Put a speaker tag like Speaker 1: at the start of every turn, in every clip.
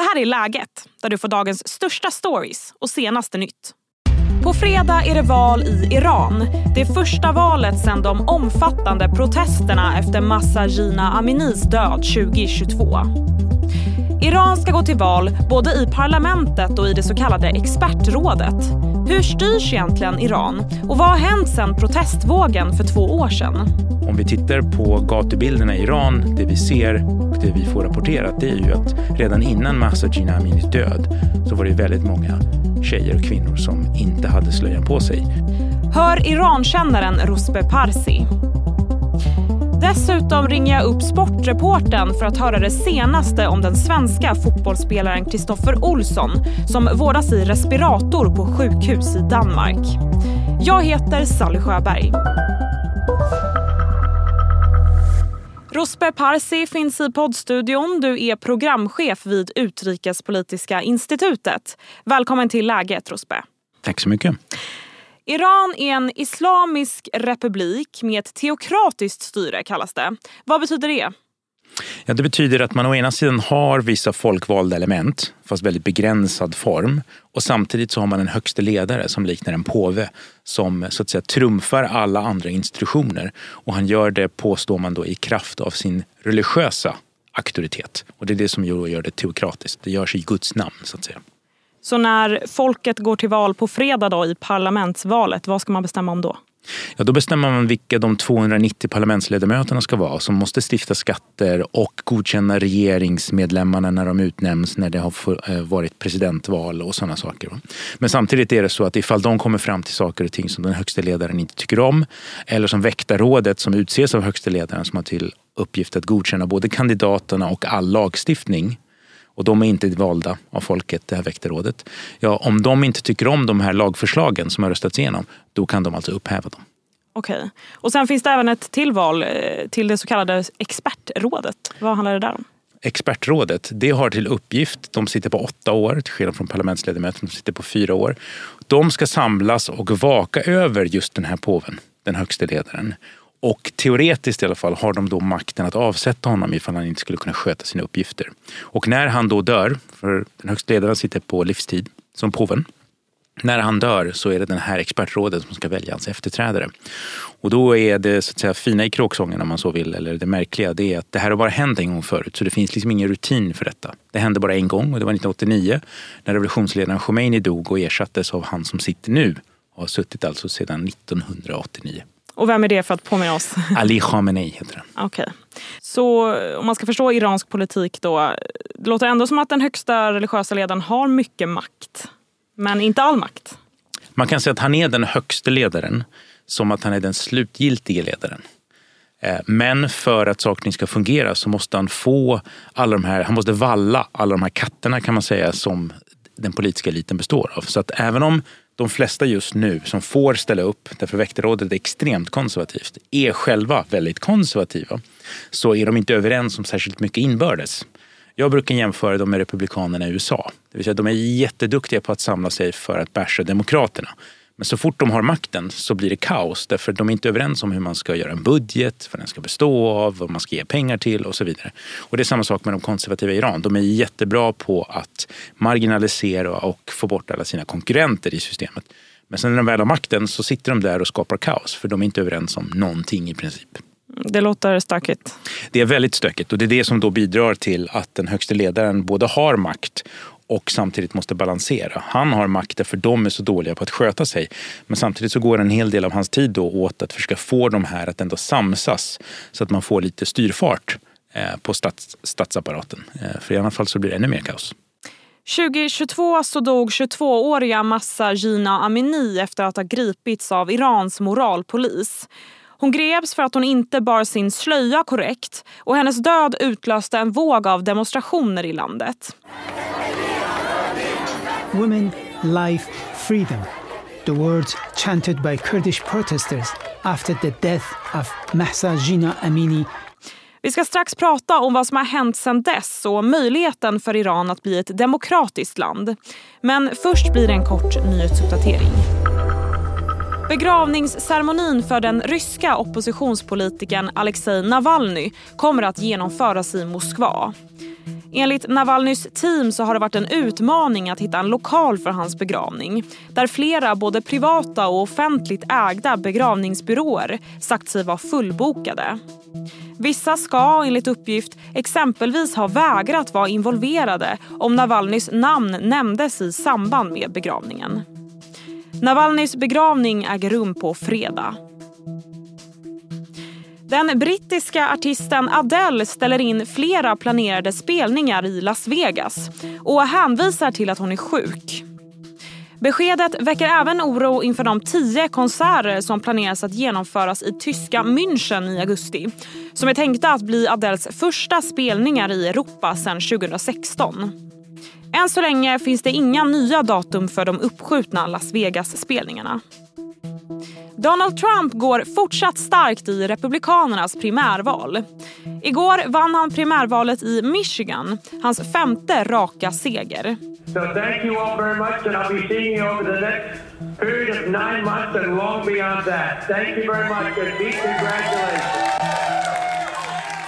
Speaker 1: Det här är Läget, där du får dagens största stories och senaste nytt. På fredag är det val i Iran. Det första valet sedan de omfattande protesterna efter Massa Jina Aminis död 2022. Iran ska gå till val både i parlamentet och i det så kallade expertrådet. Hur styrs egentligen Iran? Och vad har hänt sedan protestvågen för två år sedan?
Speaker 2: Om vi tittar på gatubilderna i Iran, det vi ser och det vi får rapporterat, det är ju att redan innan Mahsa Jina Aminis död så var det väldigt många tjejer och kvinnor som inte hade slöjan på sig.
Speaker 1: Hör Irankännaren Ruspe Parsi. Dessutom ringer jag upp sportreporten för att höra det senaste om den svenska fotbollsspelaren Kristoffer Olsson som vårdas i respirator på sjukhus i Danmark. Jag heter Sally Sjöberg. Rospe Parsi finns i poddstudion. Du är programchef vid Utrikespolitiska institutet. Välkommen till Läget, Rospe.
Speaker 2: Tack så mycket.
Speaker 1: Iran är en islamisk republik med ett teokratiskt styre kallas det. Vad betyder det?
Speaker 2: Ja, det betyder att man å ena sidan har vissa folkvalda element, fast väldigt begränsad form. Och samtidigt så har man en högste ledare som liknar en påve som så att säga trumfar alla andra institutioner. Och han gör det, påstår man då, i kraft av sin religiösa auktoritet. Och det är det som gör det teokratiskt. Det görs i Guds namn, så att säga.
Speaker 1: Så när folket går till val på fredag då, i parlamentsvalet, vad ska man bestämma om då?
Speaker 2: Ja, då bestämmer man vilka de 290 parlamentsledamöterna ska vara som måste stifta skatter och godkänna regeringsmedlemmarna när de utnämns när det har eh, varit presidentval och sådana saker. Men samtidigt är det så att ifall de kommer fram till saker och ting som den högsta ledaren inte tycker om eller som väktarrådet som utses av högsta ledaren som har till uppgift att godkänna både kandidaterna och all lagstiftning och de är inte valda av folket, det här väktarrådet. Ja, om de inte tycker om de här lagförslagen som har röstats igenom, då kan de alltså upphäva dem.
Speaker 1: Okej. Och sen finns det även ett tillval eh, till det så kallade expertrådet. Vad handlar det där om?
Speaker 2: Expertrådet, det har till uppgift, de sitter på åtta år, till skillnad från parlamentsledamöterna som sitter på fyra år. De ska samlas och vaka över just den här påven, den högste ledaren. Och teoretiskt i alla fall har de då makten att avsätta honom ifall han inte skulle kunna sköta sina uppgifter. Och när han då dör, för den högsta ledaren sitter på livstid som påven. När han dör så är det den här expertrådet som ska välja hans efterträdare. Och då är det så att säga fina i kråksången om man så vill, eller det märkliga, det är att det här har bara hänt en gång förut. Så det finns liksom ingen rutin för detta. Det hände bara en gång och det var 1989 när revolutionsledaren Khomeini dog och ersattes av han som sitter nu och har suttit alltså sedan 1989.
Speaker 1: Och vem är det för att påminna oss?
Speaker 2: Ali Khamenei heter han.
Speaker 1: Okej. Okay. Så om man ska förstå iransk politik då. Det låter ändå som att den högsta religiösa ledaren har mycket makt. Men inte all makt.
Speaker 2: Man kan säga att han är den högste ledaren som att han är den slutgiltiga ledaren. Eh, men för att saker ska fungera så måste han få alla de här, han måste valla alla de här katterna kan man säga som den politiska eliten består av. Så att även om de flesta just nu som får ställa upp, därför väktarrådet är extremt konservativt, är själva väldigt konservativa, så är de inte överens om särskilt mycket inbördes. Jag brukar jämföra dem med republikanerna i USA. Det vill säga de är jätteduktiga på att samla sig för att basha demokraterna. Men så fort de har makten så blir det kaos därför de är inte överens om hur man ska göra en budget, vad den ska bestå av, vad man ska ge pengar till och så vidare. Och det är samma sak med de konservativa i Iran. De är jättebra på att marginalisera och få bort alla sina konkurrenter i systemet. Men sen när de väl har makten så sitter de där och skapar kaos för de är inte överens om någonting i princip.
Speaker 1: Det låter stökigt.
Speaker 2: Det är väldigt stökigt och det är det som då bidrar till att den högste ledaren både har makt och samtidigt måste balansera. Han har makten för de är så dåliga på att sköta sig. Men samtidigt så går en hel del av hans tid då åt att försöka få de här att ändå samsas så att man får lite styrfart eh, på stats, statsapparaten. Eh, för i annat fall så blir det ännu mer kaos.
Speaker 1: 2022 så dog 22-åriga Massa Gina Amini efter att ha gripits av Irans moralpolis. Hon greps för att hon inte bar sin slöja korrekt och hennes död utlöste en våg av demonstrationer i landet.
Speaker 3: Women, life, freedom. The words chanted by Kurdish protesters after the death of Mahsa Jina Amini
Speaker 1: vi ska strax prata om vad som har hänt sedan dess och möjligheten för Iran att bli ett demokratiskt land. Men först blir det en kort nyhetsuppdatering. Begravningsceremonin för den ryska oppositionspolitikern Alexej Navalny kommer att genomföras i Moskva. Enligt Navalnys team så har det varit en utmaning att hitta en lokal för hans begravning där flera både privata och offentligt ägda begravningsbyråer sagt sig vara fullbokade. Vissa ska enligt uppgift exempelvis ha vägrat vara involverade om Navalnys namn nämndes i samband med begravningen. Navalnys begravning äger rum på fredag. Den brittiska artisten Adele ställer in flera planerade spelningar i Las Vegas och hänvisar till att hon är sjuk. Beskedet väcker även oro inför de tio konserter som planeras att genomföras i tyska München i augusti som är tänkta att bli Adeles första spelningar i Europa sedan 2016. Än så länge finns det inga nya datum för de uppskjutna Las Vegas-spelningarna. Donald Trump går fortsatt starkt i Republikanernas primärval. Igår vann han primärvalet i Michigan, hans femte raka seger.
Speaker 4: So thank you all very much and I'll be seeing you over the next period of nine months and long beyond that. Thank you very much and big congratulations.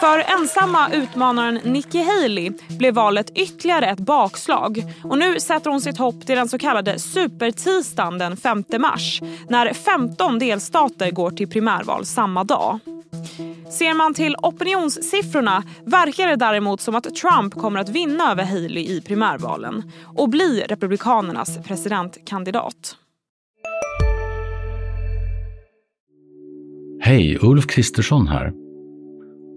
Speaker 1: För ensamma utmanaren Nikki Haley blev valet ytterligare ett bakslag och nu sätter hon sitt hopp till den så kallade supertisdagen den 5 mars när 15 delstater går till primärval samma dag. Ser man till opinionssiffrorna verkar det däremot som att Trump kommer att vinna över Haley i primärvalen och bli Republikanernas presidentkandidat.
Speaker 5: Hej, Ulf Kristersson här.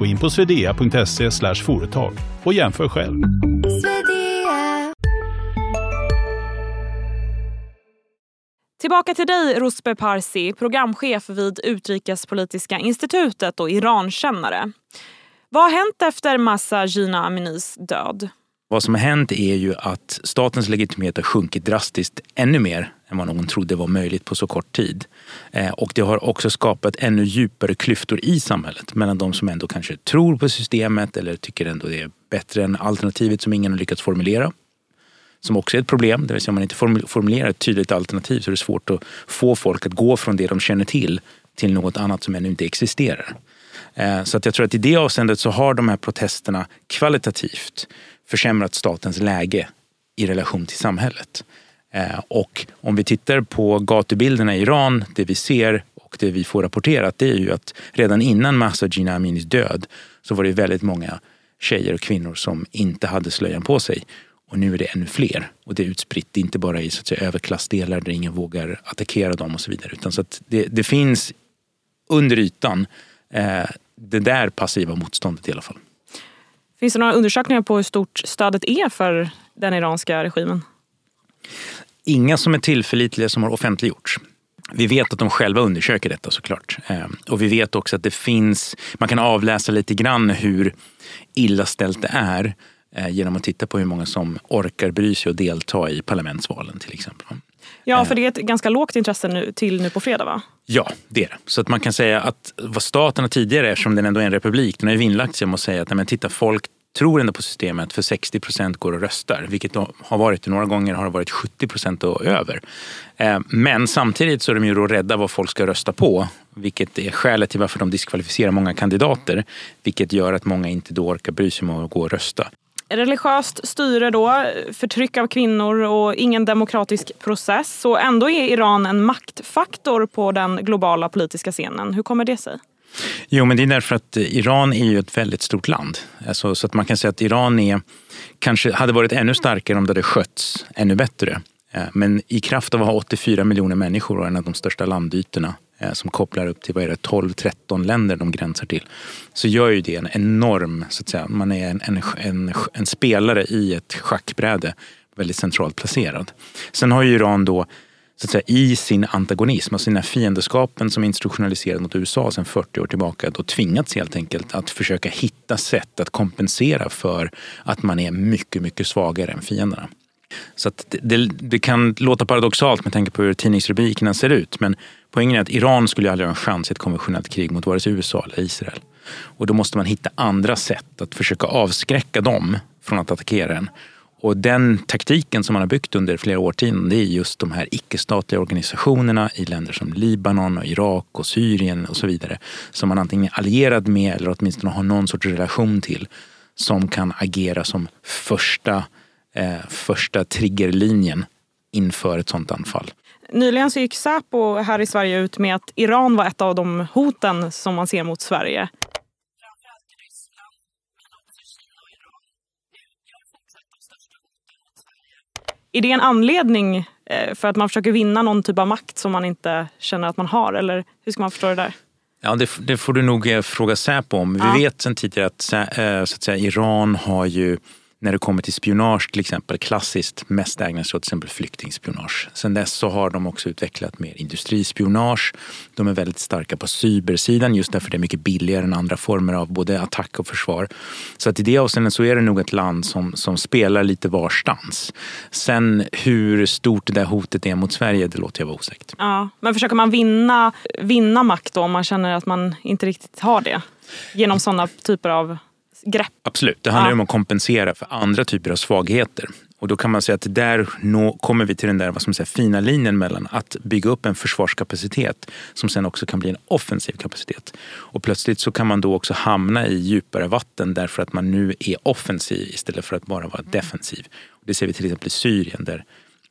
Speaker 6: Gå in på swedea.se företag och jämför själv.
Speaker 1: Tillbaka till dig, Ruspe Parsi, programchef vid Utrikespolitiska institutet och Irankännare. Vad har hänt efter Massa Jina Aminis död?
Speaker 2: Vad som har hänt är ju att statens legitimitet har sjunkit drastiskt ännu mer än vad någon trodde var möjligt på så kort tid. Eh, och det har också skapat ännu djupare klyftor i samhället mellan de som ändå kanske tror på systemet eller tycker ändå det är bättre än alternativet som ingen har lyckats formulera. Som också är ett problem, det vill säga om man inte formulerar ett tydligt alternativ så är det svårt att få folk att gå från det de känner till till något annat som ännu inte existerar. Eh, så att jag tror att i det avseendet så har de här protesterna kvalitativt försämrat statens läge i relation till samhället. Eh, och om vi tittar på gatubilderna i Iran, det vi ser och det vi får rapporterat det är ju att redan innan Mahsa Jina Aminis död så var det väldigt många tjejer och kvinnor som inte hade slöjan på sig. Och nu är det ännu fler. Och det är utspritt inte bara i så att säga, överklassdelar där ingen vågar attackera dem och så vidare. Utan så att det, det finns under ytan eh, det där passiva motståndet i alla fall.
Speaker 1: Finns det några undersökningar på hur stort stödet är för den iranska regimen?
Speaker 2: Inga som är tillförlitliga som har offentliggjorts. Vi vet att de själva undersöker detta såklart. Ehm, och vi vet också att det finns, man kan avläsa lite grann hur illa ställt det är eh, genom att titta på hur många som orkar bry sig och delta i parlamentsvalen till exempel.
Speaker 1: Ja, för det är ett ganska lågt intresse nu, till nu på fredag va?
Speaker 2: Ja, det är det. Så att man kan säga att vad staten har tidigare, eftersom den ändå är en republik, den har ju vinnlagt sig om att säga att men titta, folk tror ändå på systemet för 60 procent går och röstar. Vilket har varit, några gånger har det varit 70 procent och över. Eh, men samtidigt så är de ju då rädda vad folk ska rösta på. Vilket är skälet till varför de diskvalificerar många kandidater. Vilket gör att många inte då orkar bry sig om att gå och rösta
Speaker 1: religiöst styre då, förtryck av kvinnor och ingen demokratisk process. Så ändå är Iran en maktfaktor på den globala politiska scenen. Hur kommer det sig?
Speaker 2: Jo, men det är därför att Iran är ju ett väldigt stort land. Alltså, så att man kan säga att Iran är, kanske hade varit ännu starkare om det hade skötts ännu bättre. Eh, men i kraft av att ha 84 miljoner människor och en av de största landytorna eh, som kopplar upp till 12-13 länder de gränsar till, så gör ju det en enorm, så att säga, man är en, en, en, en spelare i ett schackbräde, väldigt centralt placerad. Sen har ju Iran då så att säga, i sin antagonism, alltså sina fiendeskapen som är institutionaliserade mot USA sedan 40 år tillbaka, då tvingats helt enkelt att försöka hitta sätt att kompensera för att man är mycket, mycket svagare än fienderna. Så att det, det, det, kan låta paradoxalt med tanke på hur tidningsrubrikerna ser ut, men poängen är att Iran skulle aldrig ha en chans i ett konventionellt krig mot vare sig USA eller Israel. Och då måste man hitta andra sätt att försöka avskräcka dem från att attackera en. Och den taktiken som man har byggt under flera årtionden det är just de här icke-statliga organisationerna i länder som Libanon, och Irak och Syrien och så vidare. Som man antingen är allierad med eller åtminstone har någon sorts relation till. Som kan agera som första, eh, första triggerlinjen inför ett sånt anfall.
Speaker 1: Nyligen så gick Säpo här i Sverige ut med att Iran var ett av de hoten som man ser mot Sverige. Är det en anledning eh, för att man försöker vinna någon typ av makt som man inte känner att man har? Eller hur ska man förstå det där?
Speaker 2: Ja, det, det får du nog eh, fråga Säpo om. Vi ja. vet sedan tidigare att, eh, så att säga, Iran har ju när det kommer till spionage till exempel klassiskt mest ägnat sig åt till exempel flyktingspionage. Sen dess så har de också utvecklat mer industrispionage. De är väldigt starka på cybersidan just därför det är mycket billigare än andra former av både attack och försvar. Så att i det avseendet så är det nog ett land som, som spelar lite varstans. Sen hur stort det där hotet är mot Sverige, det låter jag vara osäkert.
Speaker 1: Ja, men försöker man vinna, vinna makt då om man känner att man inte riktigt har det? Genom sådana typer av grepp.
Speaker 2: Absolut, det handlar ja. om att kompensera för andra typer av svagheter. Och då kan man säga att där nå, kommer vi till den där vad man säga, fina linjen mellan att bygga upp en försvarskapacitet som sen också kan bli en offensiv kapacitet. Och plötsligt så kan man då också hamna i djupare vatten därför att man nu är offensiv istället för att bara vara defensiv. Det ser vi till exempel i Syrien där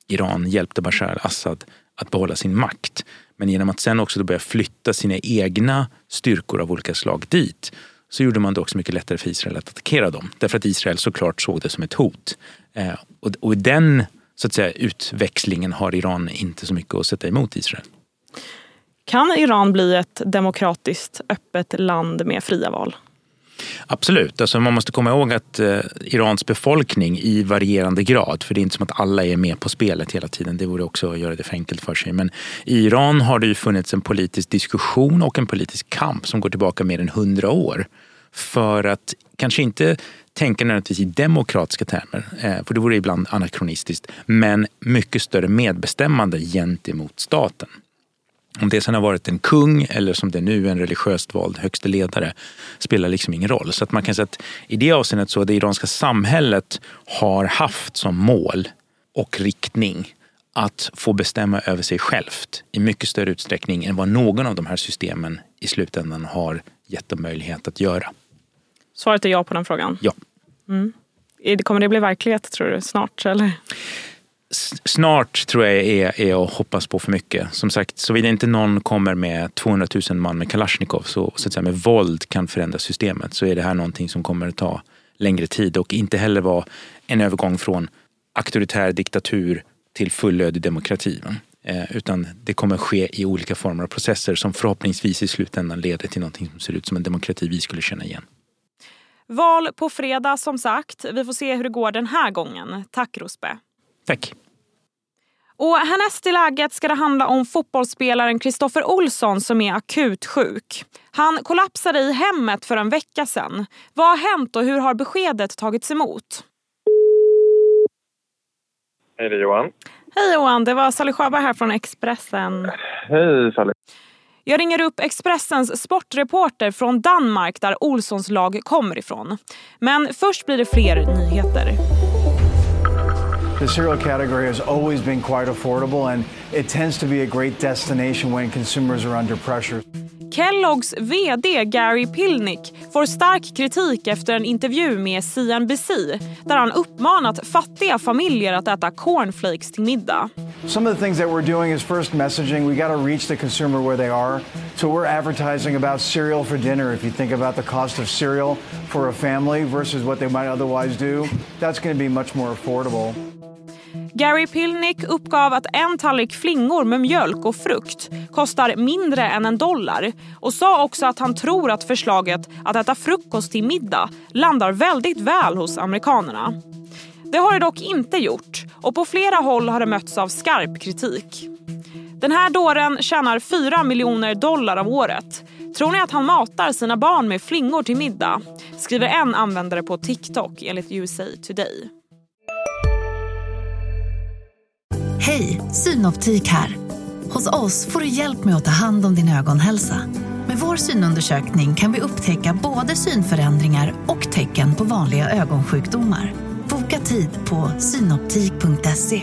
Speaker 2: Iran hjälpte Bashar al-Assad att behålla sin makt. Men genom att sen också börja flytta sina egna styrkor av olika slag dit så gjorde man det också mycket lättare för Israel att attackera dem. Därför att Israel såklart såg det som ett hot. Eh, och, och den så att säga, utväxlingen har Iran inte så mycket att sätta emot Israel.
Speaker 1: Kan Iran bli ett demokratiskt öppet land med fria val?
Speaker 2: Absolut. Alltså man måste komma ihåg att eh, Irans befolkning i varierande grad, för det är inte som att alla är med på spelet hela tiden. Det vore också att göra det för enkelt för sig. Men i Iran har det ju funnits en politisk diskussion och en politisk kamp som går tillbaka mer än hundra år. För att kanske inte tänka nödvändigtvis i demokratiska termer, eh, för det vore ibland anakronistiskt, men mycket större medbestämmande gentemot staten. Om det sen har varit en kung eller som det nu är en religiöst vald högste ledare spelar liksom ingen roll. Så att man kan säga att i det avseendet så det iranska samhället har haft som mål och riktning att få bestämma över sig självt i mycket större utsträckning än vad någon av de här systemen i slutändan har gett dem möjlighet att göra.
Speaker 1: Svaret är ja på den frågan?
Speaker 2: Ja.
Speaker 1: Mm. Kommer det bli verklighet tror du snart? Eller?
Speaker 2: Snart tror jag är, är att hoppas på för mycket. Som sagt, såvida inte någon kommer med 200 000 man med Kalashnikov så, så att säga, med våld kan förändra systemet så är det här någonting som kommer att ta längre tid och inte heller vara en övergång från auktoritär diktatur till fullödig demokrati. Eh, utan det kommer ske i olika former av processer som förhoppningsvis i slutändan leder till någonting som ser ut som en demokrati vi skulle känna igen.
Speaker 1: Val på fredag som sagt. Vi får se hur det går den här gången. Tack Rosbe.
Speaker 2: Tack.
Speaker 1: Och härnäst i läget ska det handla om fotbollsspelaren Kristoffer Olsson som är akut sjuk. Han kollapsade i hemmet för en vecka sedan. Vad har hänt och hur har beskedet tagits emot?
Speaker 7: Hej, det är Johan.
Speaker 1: Hej Johan, det var Sally Sjöberg här från Expressen.
Speaker 7: Hej Sally.
Speaker 1: Jag ringer upp Expressens sportreporter från Danmark där Olssons lag kommer ifrån. Men först blir det fler nyheter.
Speaker 8: The cereal category has always been quite affordable and it tends to be a great destination when consumers are under pressure.
Speaker 1: Kelloggs VD Gary Pilnick får stark kritik efter en intervju med CNBC där han uppmanat fattiga familjer att äta cornflakes till middag.
Speaker 8: Some of the things that we're doing is first messaging. We got to reach the consumer where they are. So we're advertising about cereal for dinner. If you think about the cost of cereal for a family versus what they might otherwise do, that's going to be much more affordable.
Speaker 1: Gary Pilnick uppgav att en tallrik flingor med mjölk och frukt kostar mindre än en dollar och sa också att han tror att förslaget att äta frukost till middag landar väldigt väl hos amerikanerna. Det har det dock inte gjort och på flera håll har det mötts av skarp kritik. Den här dåren tjänar 4 miljoner dollar om året. Tror ni att han matar sina barn med flingor till middag? Skriver en användare på TikTok enligt USA Today.
Speaker 9: Hej, Synoptik här. Hos oss får du hjälp med att ta hand om din ögonhälsa. Med vår synundersökning kan vi upptäcka både synförändringar och tecken på vanliga ögonsjukdomar. Boka tid på synoptik.se.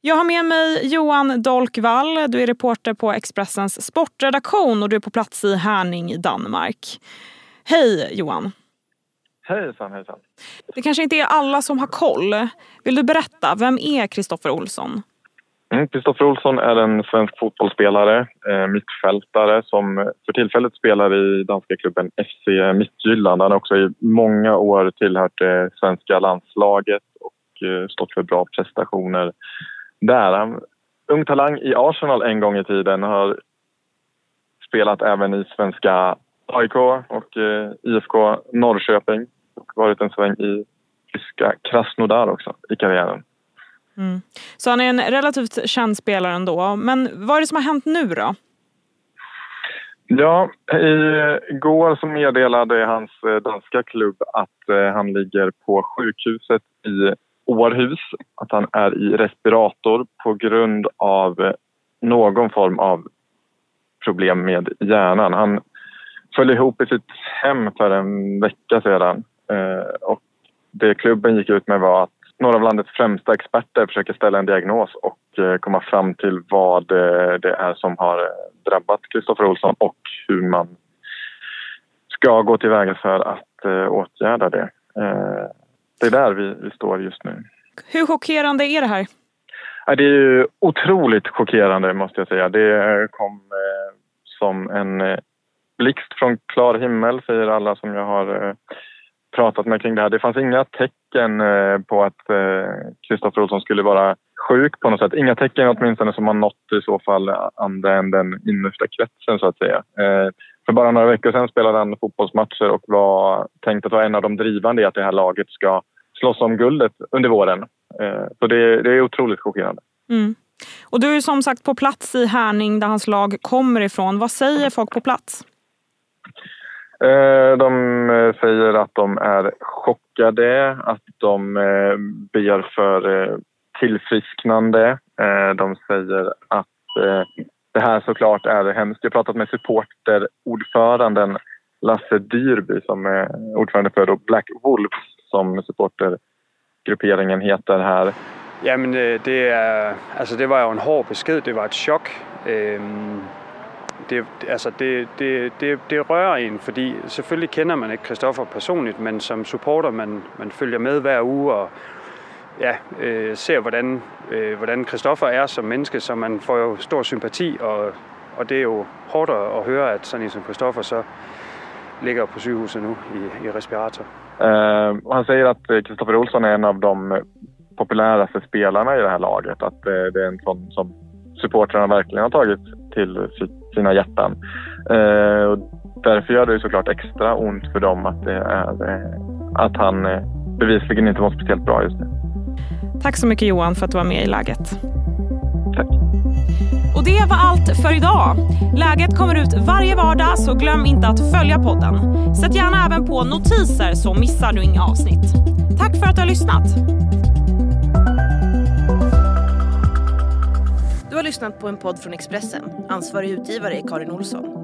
Speaker 1: Jag har med mig Johan Dolkvall. Du är reporter på Expressens sportredaktion och du är på plats i Härning i Danmark. Hej Johan!
Speaker 7: Hejsan, hejsan.
Speaker 1: Det kanske inte är alla som har koll. Vill du berätta, vem är Kristoffer Olsson?
Speaker 7: Mm, Kristoffer Olsson är en svensk fotbollsspelare, eh, mittfältare som för tillfället spelar i danska klubben FC Midtjylland. Han har också i många år tillhört det svenska landslaget och eh, stått för bra prestationer där. Han, ung talang i Arsenal en gång i tiden har spelat även i svenska AIK och IFK Norrköping varit en sväng i tyska Krasnodar också i karriären.
Speaker 1: Mm. Så han är en relativt känd spelare ändå. Men vad är det som har hänt nu då?
Speaker 7: Ja, igår så meddelade hans eh, danska klubb att eh, han ligger på sjukhuset i Århus. Att han är i respirator på grund av någon form av problem med hjärnan. Han föll ihop i sitt hem för en vecka sedan. Eh, och det klubben gick ut med var att några av landets främsta experter försöker ställa en diagnos och eh, komma fram till vad eh, det är som har drabbat Kristoffer Olsson och hur man ska gå tillväga för att åtgärda det. Det är där vi, vi står just nu.
Speaker 1: Hur chockerande är det här?
Speaker 7: Det är otroligt chockerande måste jag säga. Det kom som en blixt från klar himmel säger alla som jag har pratat med kring det här. Det fanns inga tecken eh, på att eh, Kristoffer Olsson skulle vara sjuk på något sätt. Inga tecken åtminstone som har nått i så fall andra än den innersta kretsen så att säga. Eh, för bara några veckor sedan spelade han fotbollsmatcher och var tänkt att vara en av de drivande i att det här laget ska slåss om guldet under våren. Så det, det är otroligt chockerande.
Speaker 1: Mm. Och du är som sagt på plats i Härning där hans lag kommer ifrån. Vad säger folk på plats?
Speaker 7: Eh, de eh, säger att de är chockade, att de eh, ber för tillfrisknande. De säger att det här såklart är hemskt. Jag har pratat med supporterordföranden Lasse Dyrby som är ordförande för Black Wolves som supportergrupperingen heter här.
Speaker 10: Ja, men det, alltså det var ju en hård besked, det var ett chock. Ehm, det, altså det, det, det, det rører en, fordi selvfølgelig kender man ikke Kristoffer personligt, men som supporter, man, man følger med hver uge og ja, øh, ser, hvordan, øh, hvordan er som menneske, så man får jo stor sympati, og, og det er jo hårdt at høre, at sådan en som Kristoffer så ligger på sygehuset nu i, i respirator.
Speaker 7: Uh, han säger att eh, Kristoffer Olsson är en av de eh, populäraste spelarna i det här laget. Att det, det är en sån som supportrarna verkligen har tagit till sitt sina hjärtan. Eh, och därför gör det såklart extra ont för dem att, är, eh, att han eh, bevisligen inte var speciellt bra just nu.
Speaker 1: Tack så mycket Johan för att du var med i Läget.
Speaker 7: Tack.
Speaker 1: Och det var allt för idag. Läget kommer ut varje vardag så glöm inte att följa podden. Sätt gärna även på notiser så missar du inga avsnitt. Tack för att du har lyssnat.
Speaker 11: Du har lyssnat på en podd från Expressen. Ansvarig utgivare är Karin Olsson.